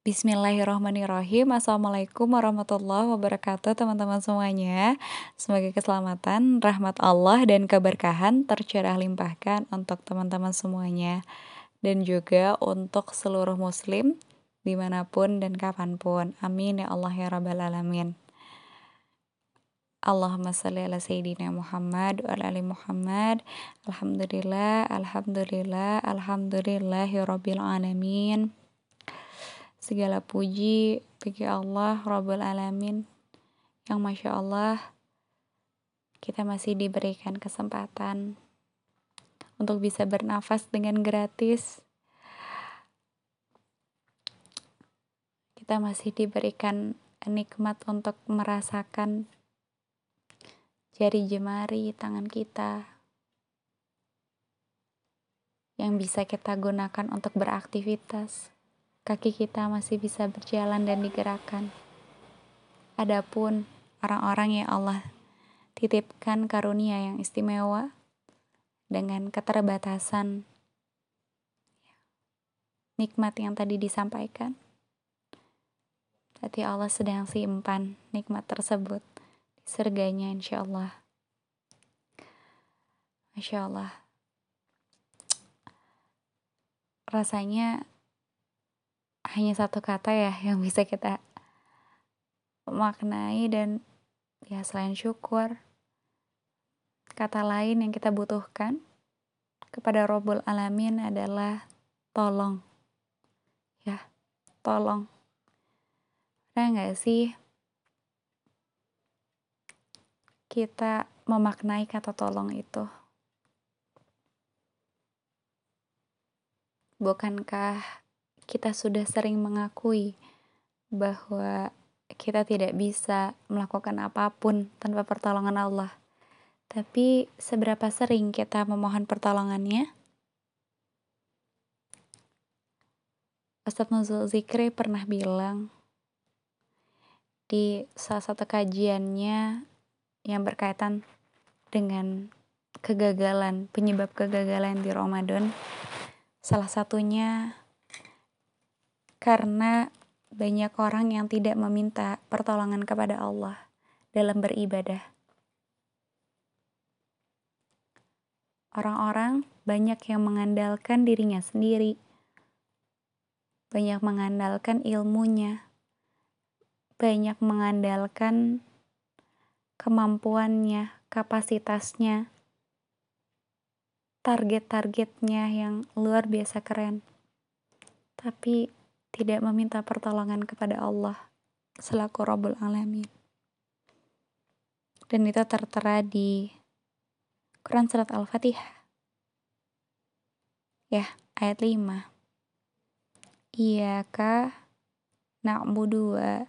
Bismillahirrahmanirrahim. Assalamualaikum warahmatullahi wabarakatuh teman-teman semuanya. Semoga keselamatan, rahmat Allah dan keberkahan tercurah limpahkan untuk teman-teman semuanya. Dan juga untuk seluruh muslim di mana pun dan kapan pun. Amin ya Allah ya Rabbal Alamin. Allahumma salli ala Sayyidina Muhammad wa ala ali Muhammad. Alhamdulillah, Alhamdulillah, Alhamdulillahi Rabbil Alamin Segala puji bagi Allah Rabbul Alamin yang Masya Allah kita masih diberikan kesempatan untuk bisa bernafas dengan gratis. Kita masih diberikan nikmat untuk merasakan jari jemari tangan kita yang bisa kita gunakan untuk beraktivitas kaki kita masih bisa berjalan dan digerakkan. Adapun orang-orang yang Allah titipkan karunia yang istimewa dengan keterbatasan nikmat yang tadi disampaikan. Berarti Allah sedang simpan nikmat tersebut di surganya insya Allah. Masya Allah. Rasanya hanya satu kata ya yang bisa kita maknai dan ya selain syukur kata lain yang kita butuhkan kepada Robbul Alamin adalah tolong. Ya tolong. Ada nggak sih kita memaknai kata tolong itu? Bukankah kita sudah sering mengakui bahwa kita tidak bisa melakukan apa pun tanpa pertolongan Allah. Tapi seberapa sering kita memohon pertolongannya? Ustadz Nuzul Zikri pernah bilang di salah satu kajiannya yang berkaitan dengan kegagalan, penyebab kegagalan di Ramadan. Salah satunya karena banyak orang yang tidak meminta pertolongan kepada Allah dalam beribadah. Orang-orang banyak yang mengandalkan dirinya sendiri, banyak mengandalkan ilmunya, banyak mengandalkan kemampuannya, kapasitasnya, target-targetnya yang luar biasa keren. Tapi tidak meminta pertolongan kepada Allah selaku Rabbul Alamin. Dan itu tertera di Quran Surat Al-Fatihah. Ya, ayat 5. Iyaka na'budu wa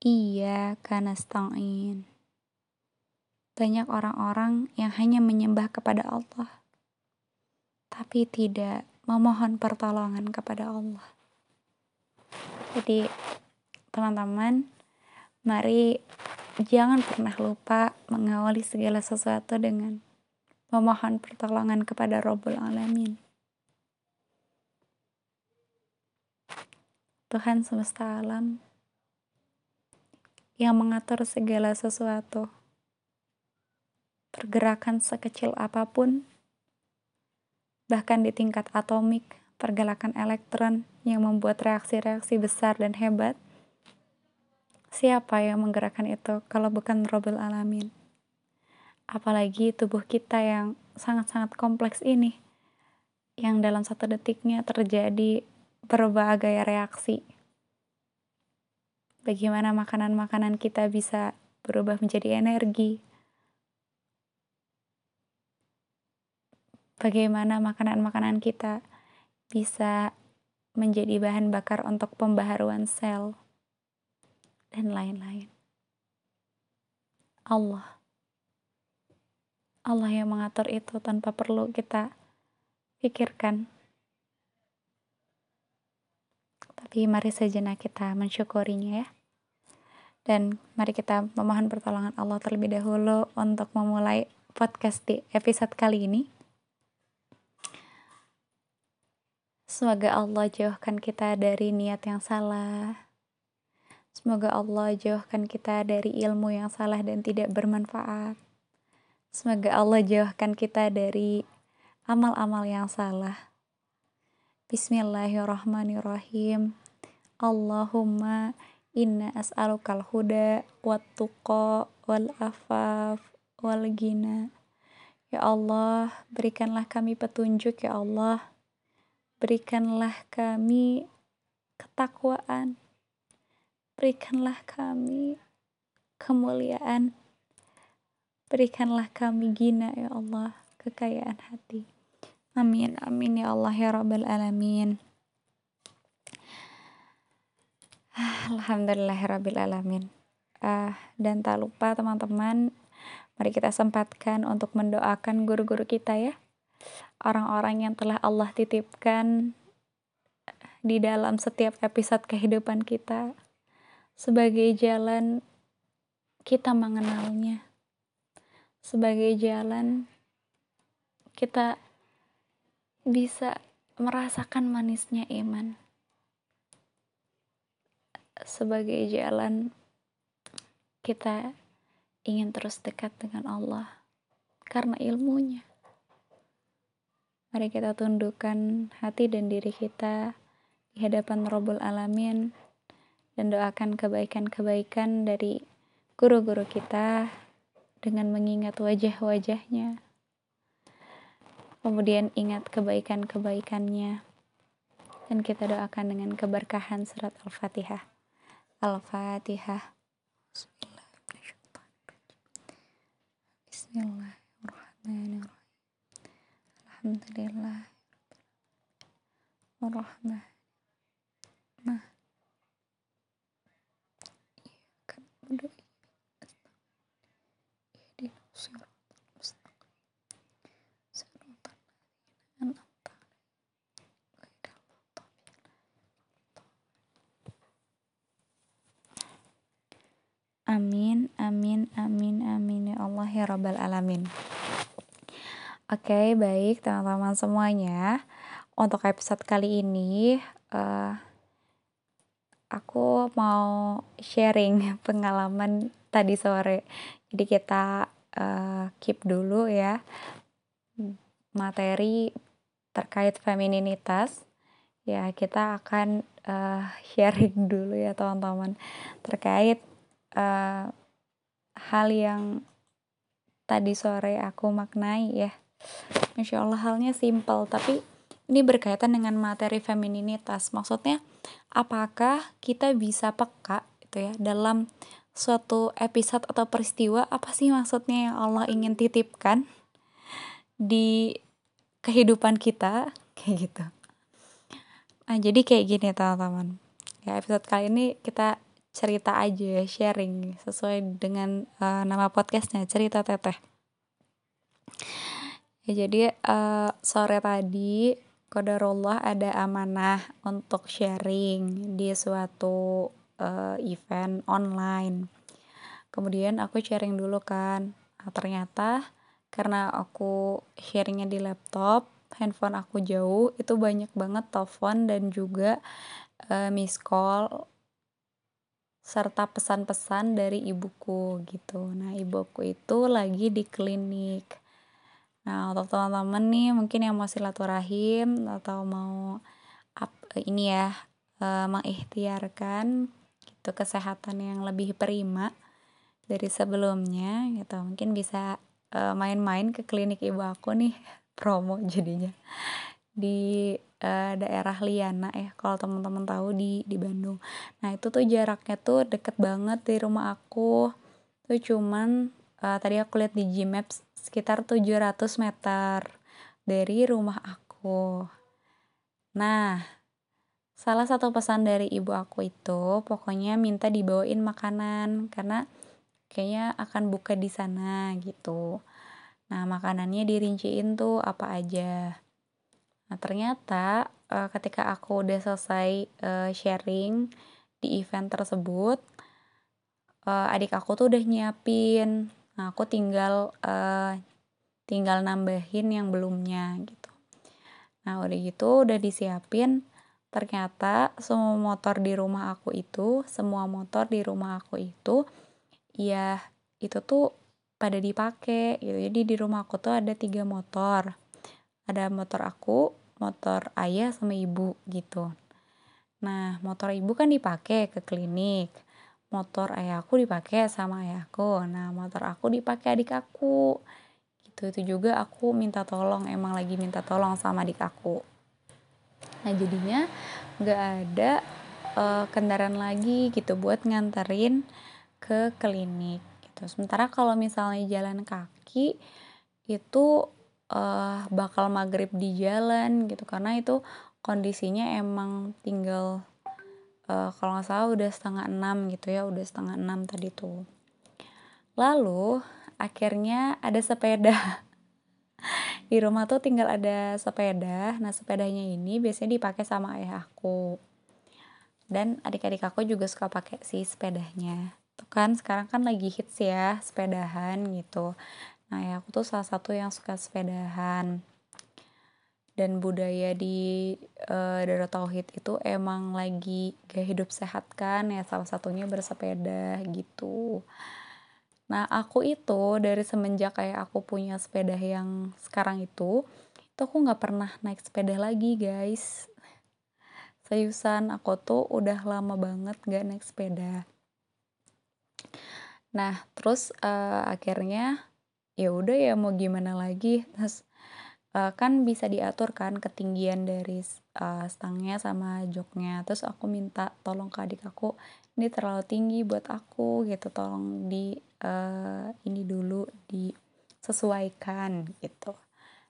iyaka nasta'in. Banyak orang-orang yang hanya menyembah kepada Allah, tapi tidak memohon pertolongan kepada Allah. Jadi teman-teman, mari jangan pernah lupa mengawali segala sesuatu dengan memohon pertolongan kepada Robbul Alamin. Tuhan semesta alam yang mengatur segala sesuatu. Pergerakan sekecil apa pun, bahkan di tingkat atomik, pergerakan elektron yang membuat reaksi-reaksi besar dan hebat. Siapa yang menggerakkan itu kalau bukan Robil Alamin? Apalagi tubuh kita yang sangat-sangat kompleks ini, yang dalam satu detiknya terjadi berbagai reaksi. Bagaimana makanan-makanan kita bisa berubah menjadi energi, bagaimana makanan-makanan kita bisa menjadi bahan bakar untuk pembaharuan sel dan lain-lain. Allah. Allah yang mengatur itu tanpa perlu kita pikirkan. Tapi mari sejenak kita mensyukurinya ya. Dan mari kita memohon pertolongan Allah terlebih dahulu untuk memulai podcast di episode kali ini. Semoga Allah jauhkan kita dari niat yang salah. Semoga Allah jauhkan kita dari ilmu yang salah dan tidak bermanfaat. Semoga Allah jauhkan kita dari amal-amal yang salah. Bismillahirrahmanirrahim. Allahumma inna as'alukal huda wat tuqa wal afaf wal gina. Ya Allah, berikanlah kami petunjuk ya Allah Berikanlah kami ketakwaan. Berikanlah kami kemuliaan. Berikanlah kami gina ya Allah, kekayaan hati. Amin, amin ya Allah ya Rabbal Alamin. Alhamdulillah Rabbil Alamin. Uh, dan tak lupa teman-teman, mari kita sempatkan untuk mendoakan guru-guru kita ya orang-orang yang telah Allah titipkan di dalam setiap episode kehidupan kita sebagai jalan kita mengenalnya sebagai jalan kita bisa merasakan manisnya iman sebagai jalan kita ingin terus dekat dengan Allah karena ilmunya Mari kita tundukkan hati dan diri kita di hadapan Robbul Alamin dan doakan kebaikan-kebaikan dari guru-guru kita dengan mengingat wajah-wajahnya. Kemudian ingat kebaikan-kebaikannya. Dan kita doakan dengan keberkahan surat Al-Fatihah. Al-Fatihah. Bismillahirrahmanirrahim. Alhamdulillah. Ar-Rahman Nah. Kan udah Amin, amin, amin, amin ya Allah ya Rabbal Alamin. Oke, baik teman-teman semuanya. Untuk episode kali ini, uh, aku mau sharing pengalaman tadi sore. Jadi kita uh, keep dulu ya materi terkait femininitas. Ya, kita akan uh, sharing dulu ya teman-teman terkait uh, hal yang tadi sore aku maknai ya Masya Allah halnya simpel. Tapi ini berkaitan dengan materi femininitas. Maksudnya apakah kita bisa peka gitu ya dalam suatu episode atau peristiwa? Apa sih maksudnya yang Allah ingin titipkan di kehidupan kita? Kayak gitu. Nah jadi kayak gini teman-teman. Ya episode kali ini kita cerita aja sharing sesuai dengan uh, nama podcastnya cerita teteh Ya, jadi uh, sore tadi Kodarullah ada amanah untuk sharing di suatu uh, event online. Kemudian aku sharing dulu kan. Nah, ternyata karena aku sharingnya di laptop, handphone aku jauh, itu banyak banget telepon dan juga uh, miss call serta pesan-pesan dari ibuku gitu. Nah, ibuku itu lagi di klinik Nah, untuk teman-teman nih mungkin yang mau silaturahim atau mau up, ini ya e, mengikhtiarkan gitu kesehatan yang lebih prima dari sebelumnya gitu. Mungkin bisa main-main ke klinik ibu aku nih promo jadinya di e, daerah Liana ya kalau teman-teman tahu di di Bandung. Nah, itu tuh jaraknya tuh deket banget di rumah aku. Tuh cuman uh, tadi aku lihat di Gmaps sekitar 700 meter dari rumah aku. Nah, salah satu pesan dari ibu aku itu pokoknya minta dibawain makanan karena kayaknya akan buka di sana gitu. Nah, makanannya dirinciin tuh apa aja. Nah, ternyata uh, ketika aku udah selesai uh, sharing di event tersebut, uh, adik aku tuh udah nyiapin Nah, aku tinggal uh, tinggal nambahin yang belumnya gitu. nah udah gitu udah disiapin ternyata semua motor di rumah aku itu semua motor di rumah aku itu ya itu tuh pada dipakai gitu. Jadi di rumah aku tuh ada tiga motor. Ada motor aku motor ayah sama ibu gitu. Nah motor ibu kan dipakai ke klinik motor ayahku dipakai sama ayahku nah motor aku dipakai adik aku. Gitu itu juga aku minta tolong emang lagi minta tolong sama adik aku. Nah jadinya nggak ada uh, kendaraan lagi gitu buat nganterin ke klinik gitu. Sementara kalau misalnya jalan kaki itu uh, bakal maghrib di jalan gitu. Karena itu kondisinya emang tinggal uh, kalau nggak salah udah setengah enam gitu ya udah setengah enam tadi tuh. Lalu akhirnya ada sepeda. Di rumah tuh tinggal ada sepeda. Nah sepedanya ini biasanya dipakai sama ayah aku. Dan adik-adik aku juga suka pakai si sepedanya. Tuh kan sekarang kan lagi hits ya sepedahan gitu. Nah ya aku tuh salah satu yang suka sepedahan dan budaya di uh, Darut Tauhid itu emang lagi gaya hidup sehat kan ya salah satunya bersepeda gitu Nah, aku itu dari semenjak kayak aku punya sepeda yang sekarang itu, itu aku nggak pernah naik sepeda lagi, guys. Seriusan, aku tuh udah lama banget gak naik sepeda. Nah, terus uh, akhirnya ya udah ya mau gimana lagi. Terus uh, kan bisa diatur kan ketinggian dari uh, stangnya sama joknya. Terus aku minta tolong ke adik aku, ini terlalu tinggi buat aku gitu, tolong di uh, ini dulu disesuaikan gitu.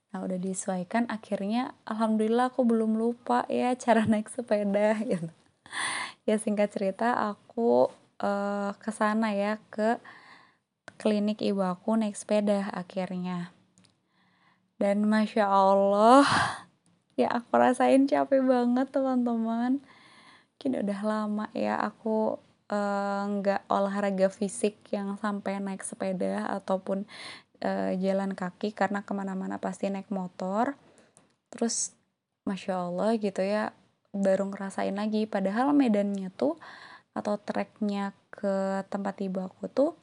Nah udah disesuaikan akhirnya alhamdulillah aku belum lupa ya cara naik sepeda gitu. Ya singkat cerita aku uh, ke sana ya ke klinik ibu aku naik sepeda akhirnya dan masya Allah ya aku rasain capek banget teman-teman. Mungkin udah lama ya aku Eh, nggak uh, olahraga fisik yang sampai naik sepeda ataupun uh, jalan kaki karena ke mana-mana pasti naik motor. Terus masya allah gitu ya baru ngerasain lagi. Padahal medannya tuh atau treknya ke tempat ibu aku tuh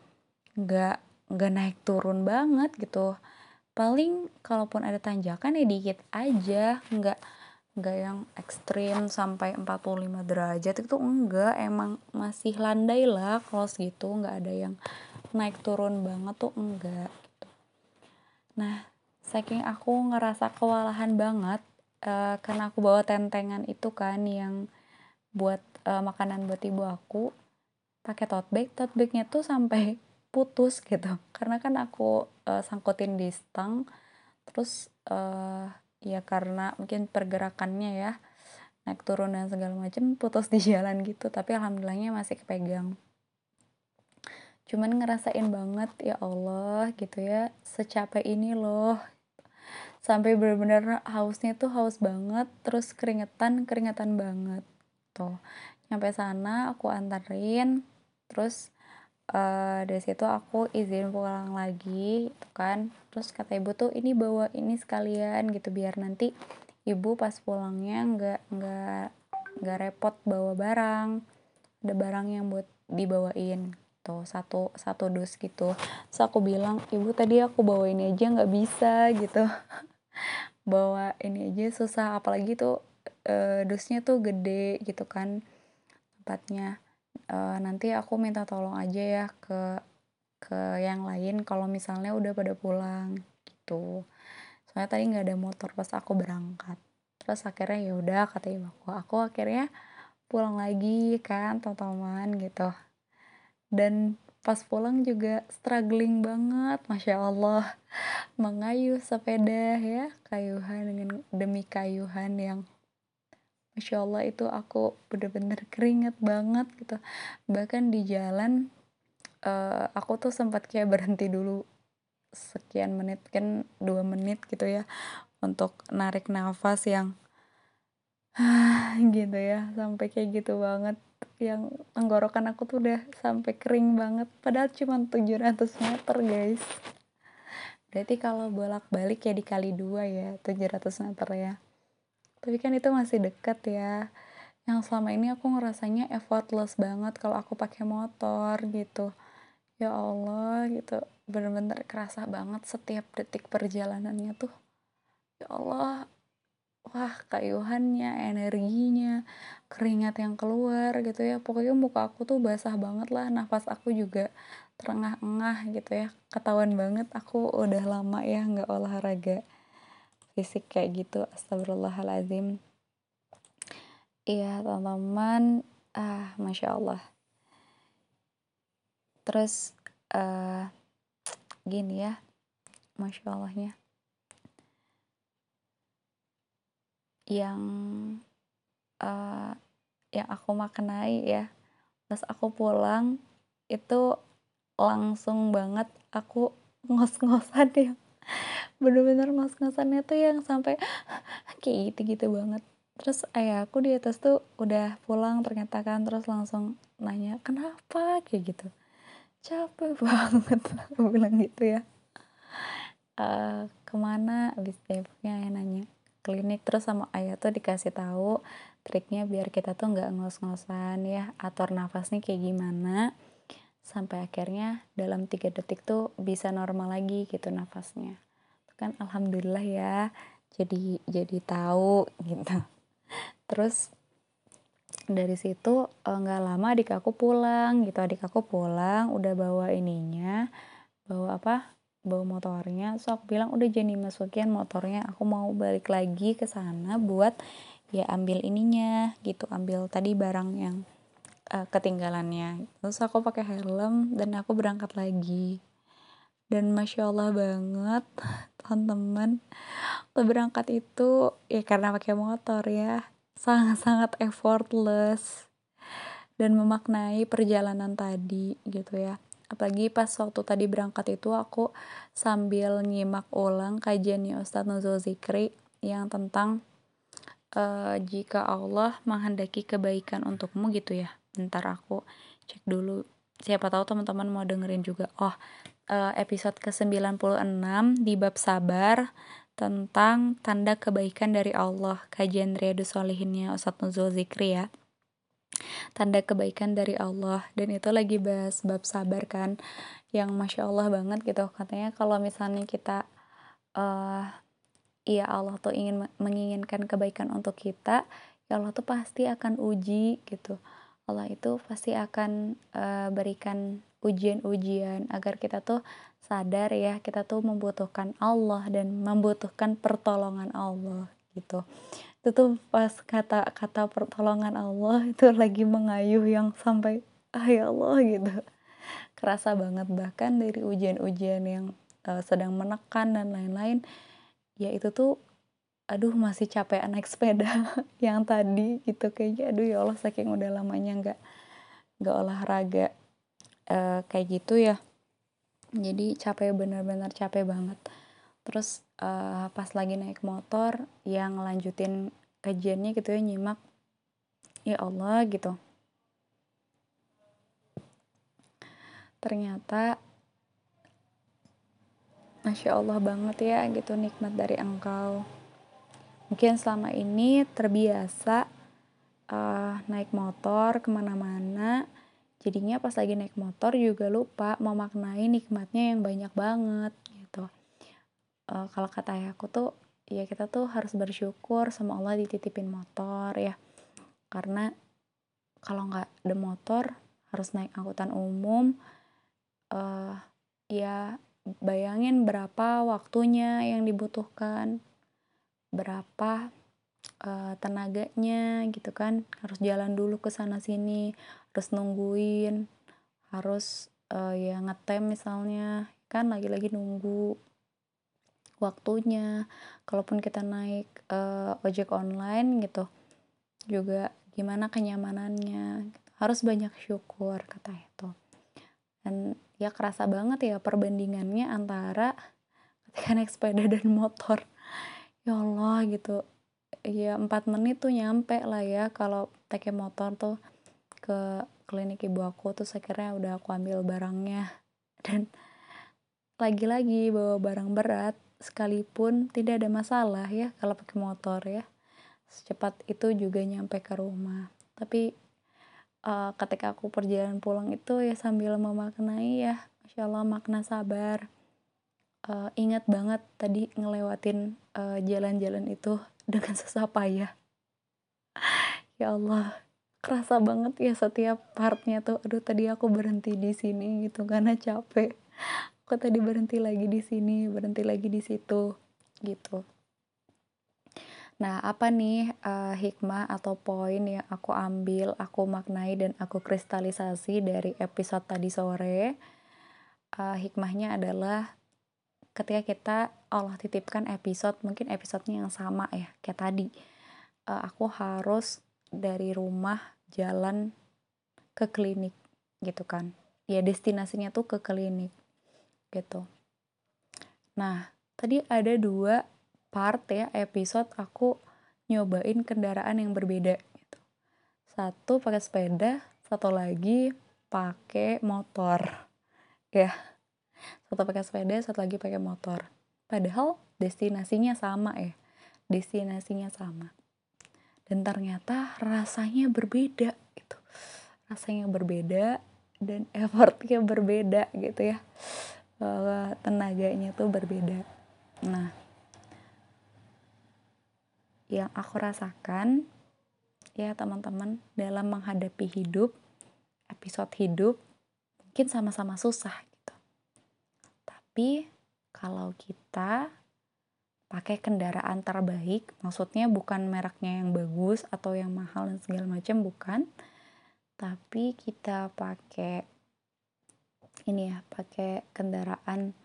nggak nggak naik turun banget gitu paling kalaupun ada tanjakan ya dikit aja nggak nggak yang ekstrim sampai 45 derajat itu enggak emang masih landai lah kalau segitu nggak ada yang naik turun banget tuh enggak gitu. Nah saking aku ngerasa kewalahan banget uh, karena aku bawa tentengan itu kan yang buat uh, makanan buat ibu aku pakai tote bag tote bagnya tuh sampai putus gitu. Karena kan aku uh, sangkutin di stang terus uh, ya karena mungkin pergerakannya ya naik turun dan segala macam putus di jalan gitu. Tapi alhamdulillahnya masih kepegang. Cuman ngerasain banget ya Allah gitu ya secapek ini loh. Sampai benar-benar hausnya tuh haus banget terus keringetan keringetan banget. Tuh nyampe sana aku antarin terus uh, dari situ aku izin pulang lagi itu kan. Terus kata ibu tuh ini bawa ini sekalian gitu biar nanti ibu pas pulangnya nggak nggak nggak repot bawa barang. Ada barang yang buat dibawain tuh satu satu dus gitu. Terus aku bilang ibu tadi aku bawa ini aja nggak bisa gitu. Bawa ini aja susah apalagi tuh e, dusnya tuh gede gitu kan tempatnya uh, nanti aku minta tolong aja ya ke ke yang lain kalau misalnya udah pada pulang gitu. Soalnya tadi nggak ada motor pas aku berangkat. Terus akhirnya ya udah kata ibu aku aku akhirnya pulang lagi kan teman-teman gitu. Dan pas pulang juga struggling banget masya Allah. Mengayuh sepeda ya kayuhan dengan demi kayuhan yang Masya Allah itu aku bener-bener keringet banget gitu. Bahkan di jalan uh, aku tuh sempat kayak berhenti dulu sekian menit kan dua menit gitu ya untuk narik nafas yang gitu ya sampai kayak gitu banget. Yang tenggorokan aku tuh udah sampai kering banget padahal cuma 700 meter guys. Berarti kalau bolak balik ya dikali dua ya 700 meter ya tapi kan itu masih deket ya. Yang selama ini aku ngerasanya effortless banget kalau aku pakai motor gitu. Ya Allah gitu. Bener-bener kerasa banget setiap detik perjalanannya tuh. Ya Allah wah kayuhannya energinya keringat yang keluar gitu ya. Pokoknya muka aku tuh basah banget lah. Nafas aku juga terengah-engah gitu ya. Ketahuan banget aku udah lama ya nggak olahraga fisik kayak gitu astagfirullahalazim iya teman-teman. Ah masya Allah. Terus uh, gini ya masya Allahnya. Yang uh, yang aku maknai ya pas aku pulang itu langsung banget aku ngos-ngosan ya bener-bener ngos-ngosannya tuh yang sampai kayak gitu-gitu banget. Terus ayahku di atas tuh udah pulang ternyata kan terus langsung nanya kenapa? Kayak gitu. Capek banget aku bilang gitu ya. Uh, ke mana? Abis depoknya ayah nanya klinik. Terus sama ayah tuh dikasih tahu triknya biar kita tuh nggak ngos-ngosan ya atur nafasnya kayak gimana sampai akhirnya dalam tiga detik tuh bisa normal lagi gitu nafasnya. Kan alhamdulillah ya jadi jadi tahu gitu. Terus dari situ eh, nggak lama adik aku pulang gitu. Adik aku pulang udah bawa ininya bawa apa bawa motornya. So aku bilang udah jadi masukin motornya. Aku mau balik lagi ke sana buat ya ambil ininya gitu ambil tadi barang yang uh, ketinggalannya. Terus aku pakai helm dan aku berangkat lagi. Dan masya allah banget teman-teman. Berangkat itu ya karena pakai motor ya sangat-sangat effortless dan memaknai perjalanan tadi gitu ya. Apalagi pas waktu tadi berangkat itu aku sambil nyimak ulang kajiannya Ustadz Nuzul Zikri yang tentang uh, jika Allah menghendaki kebaikan untukmu gitu ya bentar aku cek dulu. Siapa tahu teman-teman mau dengerin juga. Oh eh, episode ke-96 di bab sabar tentang tanda kebaikan dari Allah kajian Riyadus Solihinnya Ustadz Nuzul Zikri ya. Tanda kebaikan dari Allah. Dan itu lagi bahas bab sabar kan yang masya Allah banget gitu. Katanya kalau misalnya kita uh, ya Allah tuh ingin menginginkan kebaikan untuk kita ya Allah tuh pasti akan uji gitu Allah itu pasti akan uh, berikan ujian-ujian agar kita tuh sadar ya kita tuh membutuhkan Allah dan membutuhkan pertolongan Allah gitu. Itu tuh pas kata kata pertolongan Allah itu lagi mengayuh yang sampai ah ya Allah gitu. Kerasa banget bahkan dari ujian-ujian yang uh, sedang menekan dan lain-lain ya itu tuh aduh masih capek naik sepeda yang tadi gitu. Kayaknya aduh ya Allah saking udah lamanya nggak nggak olahraga. Uh, kayak gitu ya. Jadi capek bener-bener capek banget. Terus uh, pas lagi naik motor yang lanjutin kajiannya gitu ya nyimak ya Allah gitu. Ternyata Masya Allah banget ya gitu nikmat dari engkau mungkin selama ini terbiasa uh, naik motor ke mana-mana. Jadinya pas lagi naik motor juga lupa memaknai nikmatnya yang banyak banget gitu. Uh, kalau kata ayahku tuh ya kita tuh harus bersyukur sama Allah dititipin motor ya. Karena kalau nggak ada motor harus naik angkutan umum uh, ya bayangin berapa waktunya yang dibutuhkan berapa uh, tenaganya gitu kan. Harus jalan dulu ke sana sini harus nungguin harus uh, ya ngetem misalnya kan lagi-lagi nunggu waktunya. Kalaupun kita naik uh, ojek online gitu juga gimana kenyamanannya harus banyak syukur kata itu dan ya kerasa banget ya perbandingannya antara ketika naik sepeda dan motor ya Allah gitu. Ya empat menit tuh nyampe lah ya kalau pakai motor tuh ke klinik ibu aku tuh akhirnya udah aku ambil barangnya. Dan lagi-lagi bawa barang berat sekalipun tidak ada masalah ya kalau pakai motor ya. Secepat itu juga nyampe ke rumah. Tapi uh, ketika aku perjalanan pulang itu ya sambil memaknai ya Masya Allah makna sabar. Uh, ingat banget tadi ngelewatin jalan jalan-jalan itu dengan susah payah. Ya Allah kerasa banget ya setiap partnya tuh aduh tadi aku berhenti di sini gitu karena capek. Aku tadi berhenti lagi di sini berhenti lagi di situ gitu. Nah apa nih uh, hikmah atau poin yang aku ambil aku maknai dan aku kristalisasi dari episode tadi sore? Uh, hikmahnya adalah ketika kita Allah titipkan episode mungkin episodenya yang sama ya kayak tadi. Uh, aku harus dari rumah jalan ke klinik gitu kan. Ya destinasinya tuh ke klinik gitu. Nah tadi ada dua part ya episode aku nyobain kendaraan yang berbeda gitu. Satu pakai sepeda satu lagi pakai motor ya satu pakai sepeda satu lagi pakai motor. Padahal destinasinya sama ya destinasinya sama. Dan ternyata rasanya berbeda gitu. Rasanya berbeda dan effortnya berbeda gitu ya. Tenaganya tuh berbeda. Nah yang aku rasakan ya teman-teman dalam menghadapi hidup episode hidup mungkin sama-sama susah tapi kalau kita pakai kendaraan terbaik maksudnya bukan mereknya yang bagus atau yang mahal dan segala macam bukan. Tapi kita pakai ini ya pakai kendaraan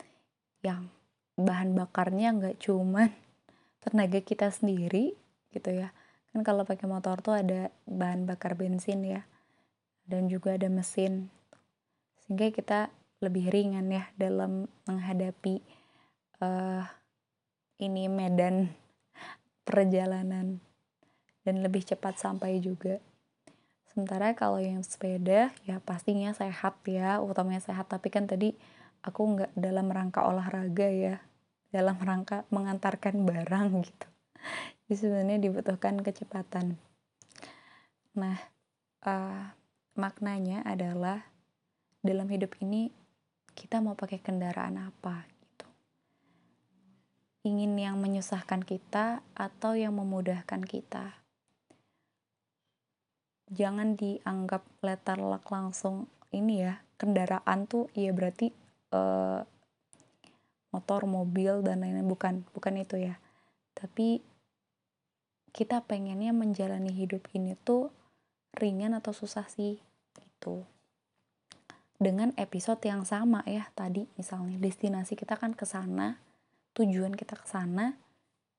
yang bahan bakarnya nggak cuman tenaga kita sendiri gitu ya. Kan kalau pakai motor tuh ada bahan bakar bensin ya dan juga ada mesin. Sehingga kita lebih ringan ya dalam menghadapi uh, ini medan perjalanan dan lebih cepat sampai juga. Sementara kalau yang sepeda ya pastinya sehat ya, utamanya sehat. Tapi kan tadi aku nggak dalam rangka olahraga ya, dalam rangka mengantarkan barang gitu. Jadi sebenarnya dibutuhkan kecepatan. Nah, uh, maknanya adalah dalam hidup ini kita mau pakai kendaraan apa ingin yang menyusahkan kita atau yang memudahkan kita. Jangan dianggap letter luck langsung ini ya, kendaraan tuh ya berarti uh, motor, mobil dan lain-lain bukan, bukan itu ya. Tapi kita pengennya menjalani hidup ini tuh ringan atau susah sih gitu. Dengan episode yang sama ya tadi. Misalnya destinasi kita kan ke sana tujuan kita ke sana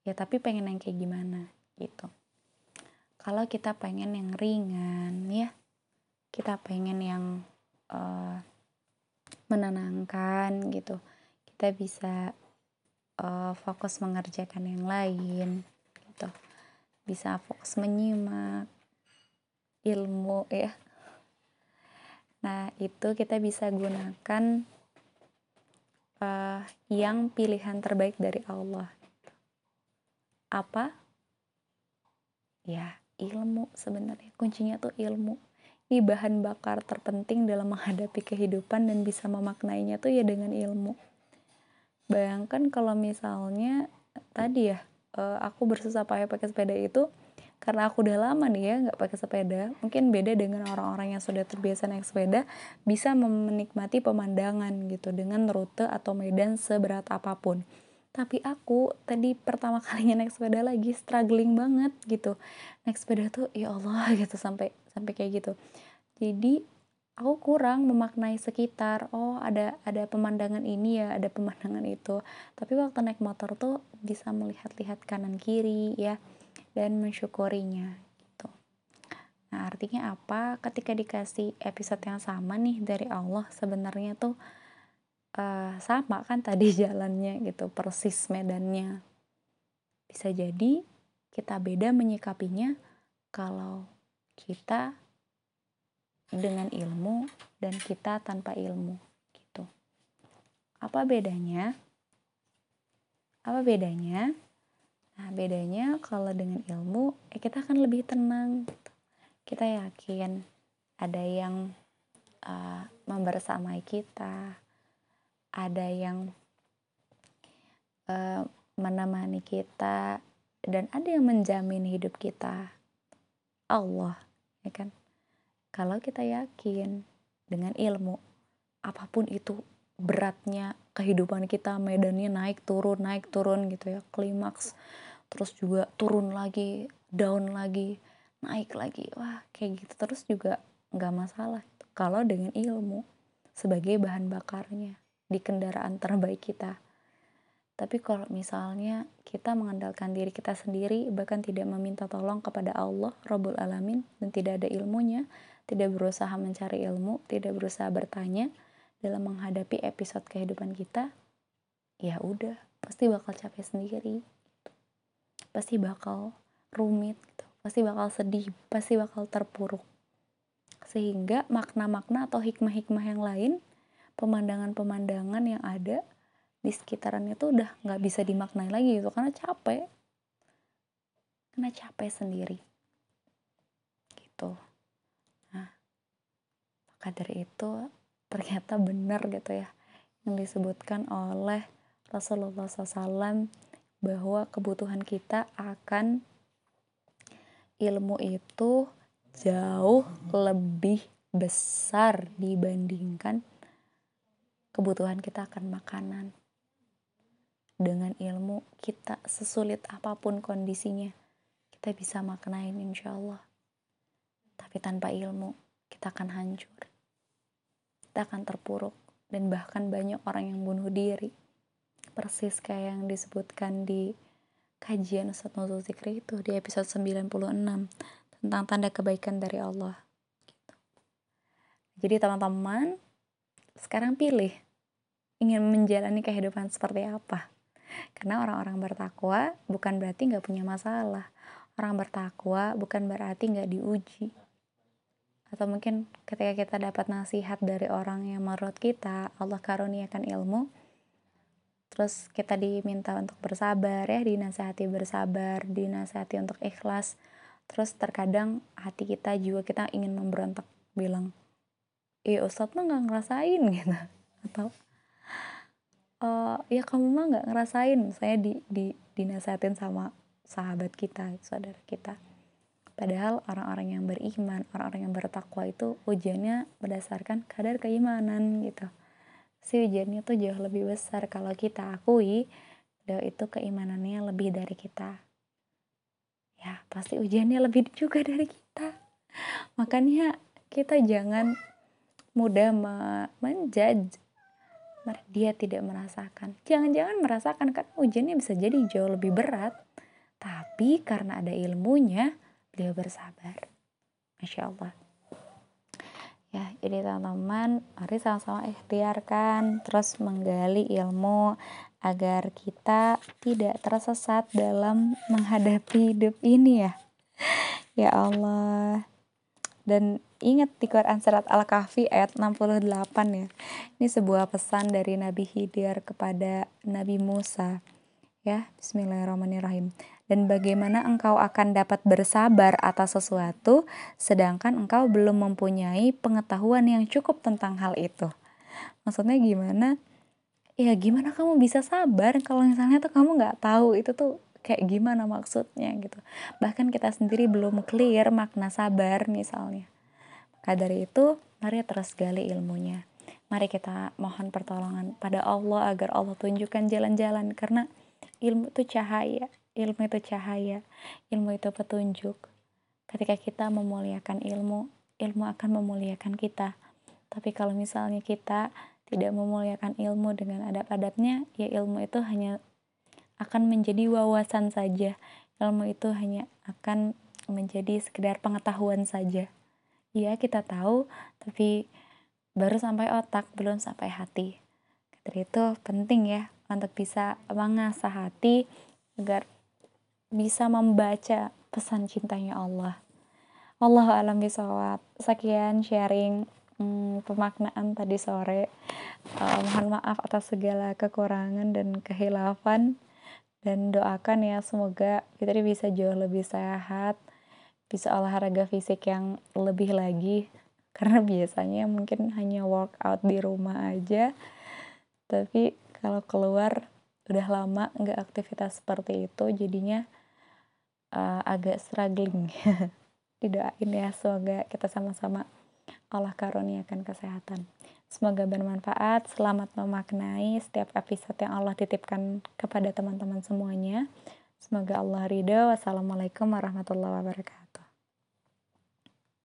ya tapi pengen yang kayak gimana gitu. Kalau kita pengen yang ringan ya kita pengen yang uh, menenangkan gitu. Kita bisa uh, fokus mengerjakan yang lain gitu. Bisa fokus menyimak ilmu ya nah itu kita bisa gunakan uh, yang pilihan terbaik dari Allah. Apa? Ya, ilmu sebenarnya. Kuncinya tuh ilmu. Ini bahan bakar terpenting dalam menghadapi kehidupan dan bisa memaknainya tuh ya dengan ilmu. Bayangkan kalau misalnya tadi ya, uh, aku bersusah payah pakai sepeda itu karena aku udah lama nih ya nggak pakai sepeda mungkin beda dengan orang-orang yang sudah terbiasa naik sepeda bisa menikmati pemandangan gitu dengan rute atau medan seberat apa pun. Tapi aku tadi pertama kalinya naik sepeda lagi struggling banget gitu. Naik sepeda tuh ya Allah gitu sampai sampai kayak gitu. Jadi aku kurang memaknai sekitar oh ada ada pemandangan ini ya ada pemandangan itu. Tapi waktu naik motor tuh bisa melihat-lihat kanan kiri ya dan mensyukurinya gitu. Nah, artinya apa? Ketika dikasih episode yang sama nih dari Allah sebenarnya tuh uh, sama kan tadi jalannya gitu, persis medannya. Bisa jadi kita beda menyikapinya kalau kita dengan ilmu dan kita tanpa ilmu gitu. Apa bedanya? Apa bedanya? Nah, bedanya kalau dengan ilmu, eh, kita akan lebih tenang. Gitu. Kita yakin ada yang uh, membersamai kita, ada yang uh, menemani kita, dan ada yang menjamin hidup kita. Allah, ya kan? Kalau kita yakin dengan ilmu, apa pun itu beratnya kehidupan kita medannya naik turun naik turun gitu ya klimaks. Terus juga turun lagi down lagi naik lagi. Wah kayak gitu terus juga nggak masalah kalau dengan ilmu sebagai bahan bakarnya di kendaraan terbaik kita. Tapi kalau misalnya kita mengandalkan diri kita sendiri bahkan tidak meminta tolong kepada Allah Rabbul Alamin dan tidak ada ilmunya tidak berusaha mencari ilmu tidak berusaha bertanya dalam menghadapi episode kehidupan kita ya udah pasti bakal capek sendiri pasti bakal rumit gitu. pasti bakal sedih pasti bakal terpuruk. Sehingga makna-makna atau hikmah-hikmah yang lain pemandangan-pemandangan yang ada di sekitaran itu udah nggak bisa dimaknai lagi gitu. Karena capek. Karena capek sendiri. Gitu. Nah maka itu ternyata benar gitu ya yang disebutkan oleh Rasulullah SAW bahwa kebutuhan kita akan ilmu itu jauh lebih besar dibandingkan kebutuhan kita akan makanan. Dengan ilmu kita sesulit apa pun kondisinya, kita bisa maknain insya Allah. Tapi tanpa ilmu, kita akan hancur kita akan terpuruk. Dan bahkan banyak orang yang bunuh diri. Persis kayak yang disebutkan di kajian Ustaz Nuzul Zikri itu di episode 96 tentang tanda kebaikan dari Allah gitu. jadi teman-teman sekarang pilih ingin menjalani kehidupan seperti apa. Karena orang-orang bertakwa bukan berarti nggak punya masalah. Orang bertakwa bukan berarti nggak diuji atau mungkin ketika kita dapat nasihat dari orang yang menurut kita Allah karuniakan ilmu terus kita diminta untuk bersabar ya dinasehati bersabar dinasehati untuk ikhlas terus terkadang hati kita juga kita ingin memberontak bilang iya Ustadz mah nggak ngerasain gitu. Atau uh, ya kamu mah nggak ngerasain saya di, di dinasehatin sama sahabat kita saudara kita Padahal orang-orang yang beriman, orang-orang yang bertakwa itu ujiannya berdasarkan kadar keimanan gitu. Si ujiannya tuh jauh lebih besar kalau kita akui bahwa itu keimanannya lebih dari kita. Ya, pasti ujiannya lebih juga dari kita. Makanya kita jangan mudah menjudge dia tidak merasakan. Jangan-jangan merasakan kan ujiannya bisa jadi jauh lebih berat. Tapi karena ada ilmunya, beliau bersabar. Masya Allah. Ya jadi teman-teman mari sama-sama ikhtiarkan terus menggali ilmu agar kita tidak tersesat dalam menghadapi hidup ini ya. Ya Allah. Dan ingat di Quran surat Al-Kahfi ayat 68 ya. Ini sebuah pesan dari Nabi Khidir kepada Nabi Musa. Ya Bismillahirrahmanirrahim dan bagaimana engkau akan dapat bersabar atas sesuatu sedangkan engkau belum mempunyai pengetahuan yang cukup tentang hal itu. Maksudnya gimana? Ya gimana kamu bisa sabar kalau misalnya tuh kamu nggak tahu itu tuh kayak gimana maksudnya gitu. Bahkan kita sendiri belum clear makna sabar misalnya. Maka dari itu, mari terus gali ilmunya. Mari kita mohon pertolongan pada Allah agar Allah tunjukkan jalan-jalan karena ilmu itu cahaya ilmu itu cahaya, ilmu itu petunjuk. Ketika kita memuliakan ilmu, ilmu akan memuliakan kita. Tapi kalau misalnya kita tidak memuliakan ilmu dengan adab-adabnya, ya ilmu itu hanya akan menjadi wawasan saja. Ilmu itu hanya akan menjadi sekedar pengetahuan saja. Iya, kita tahu, tapi baru sampai otak, belum sampai hati. Dari itu penting ya untuk bisa mengasah hati agar bisa membaca pesan cintanya Allah. Allah alam bisawab. Sekian sharing hmm, pemaknaan tadi sore. Uh, mohon maaf atas segala kekurangan dan kehilafan. dan doakan ya semoga kita bisa jauh lebih sehat bisa olahraga fisik yang lebih lagi karena biasanya mungkin hanya workout di rumah aja tapi kalau keluar udah lama nggak aktivitas seperti itu jadinya uh, agak struggling didoain ya semoga kita sama-sama Allah karuniakan kesehatan Semoga bermanfaat. Selamat memaknai setiap episode yang Allah titipkan kepada teman-teman semuanya. Semoga Allah ridho. Wassalamualaikum warahmatullahi wabarakatuh.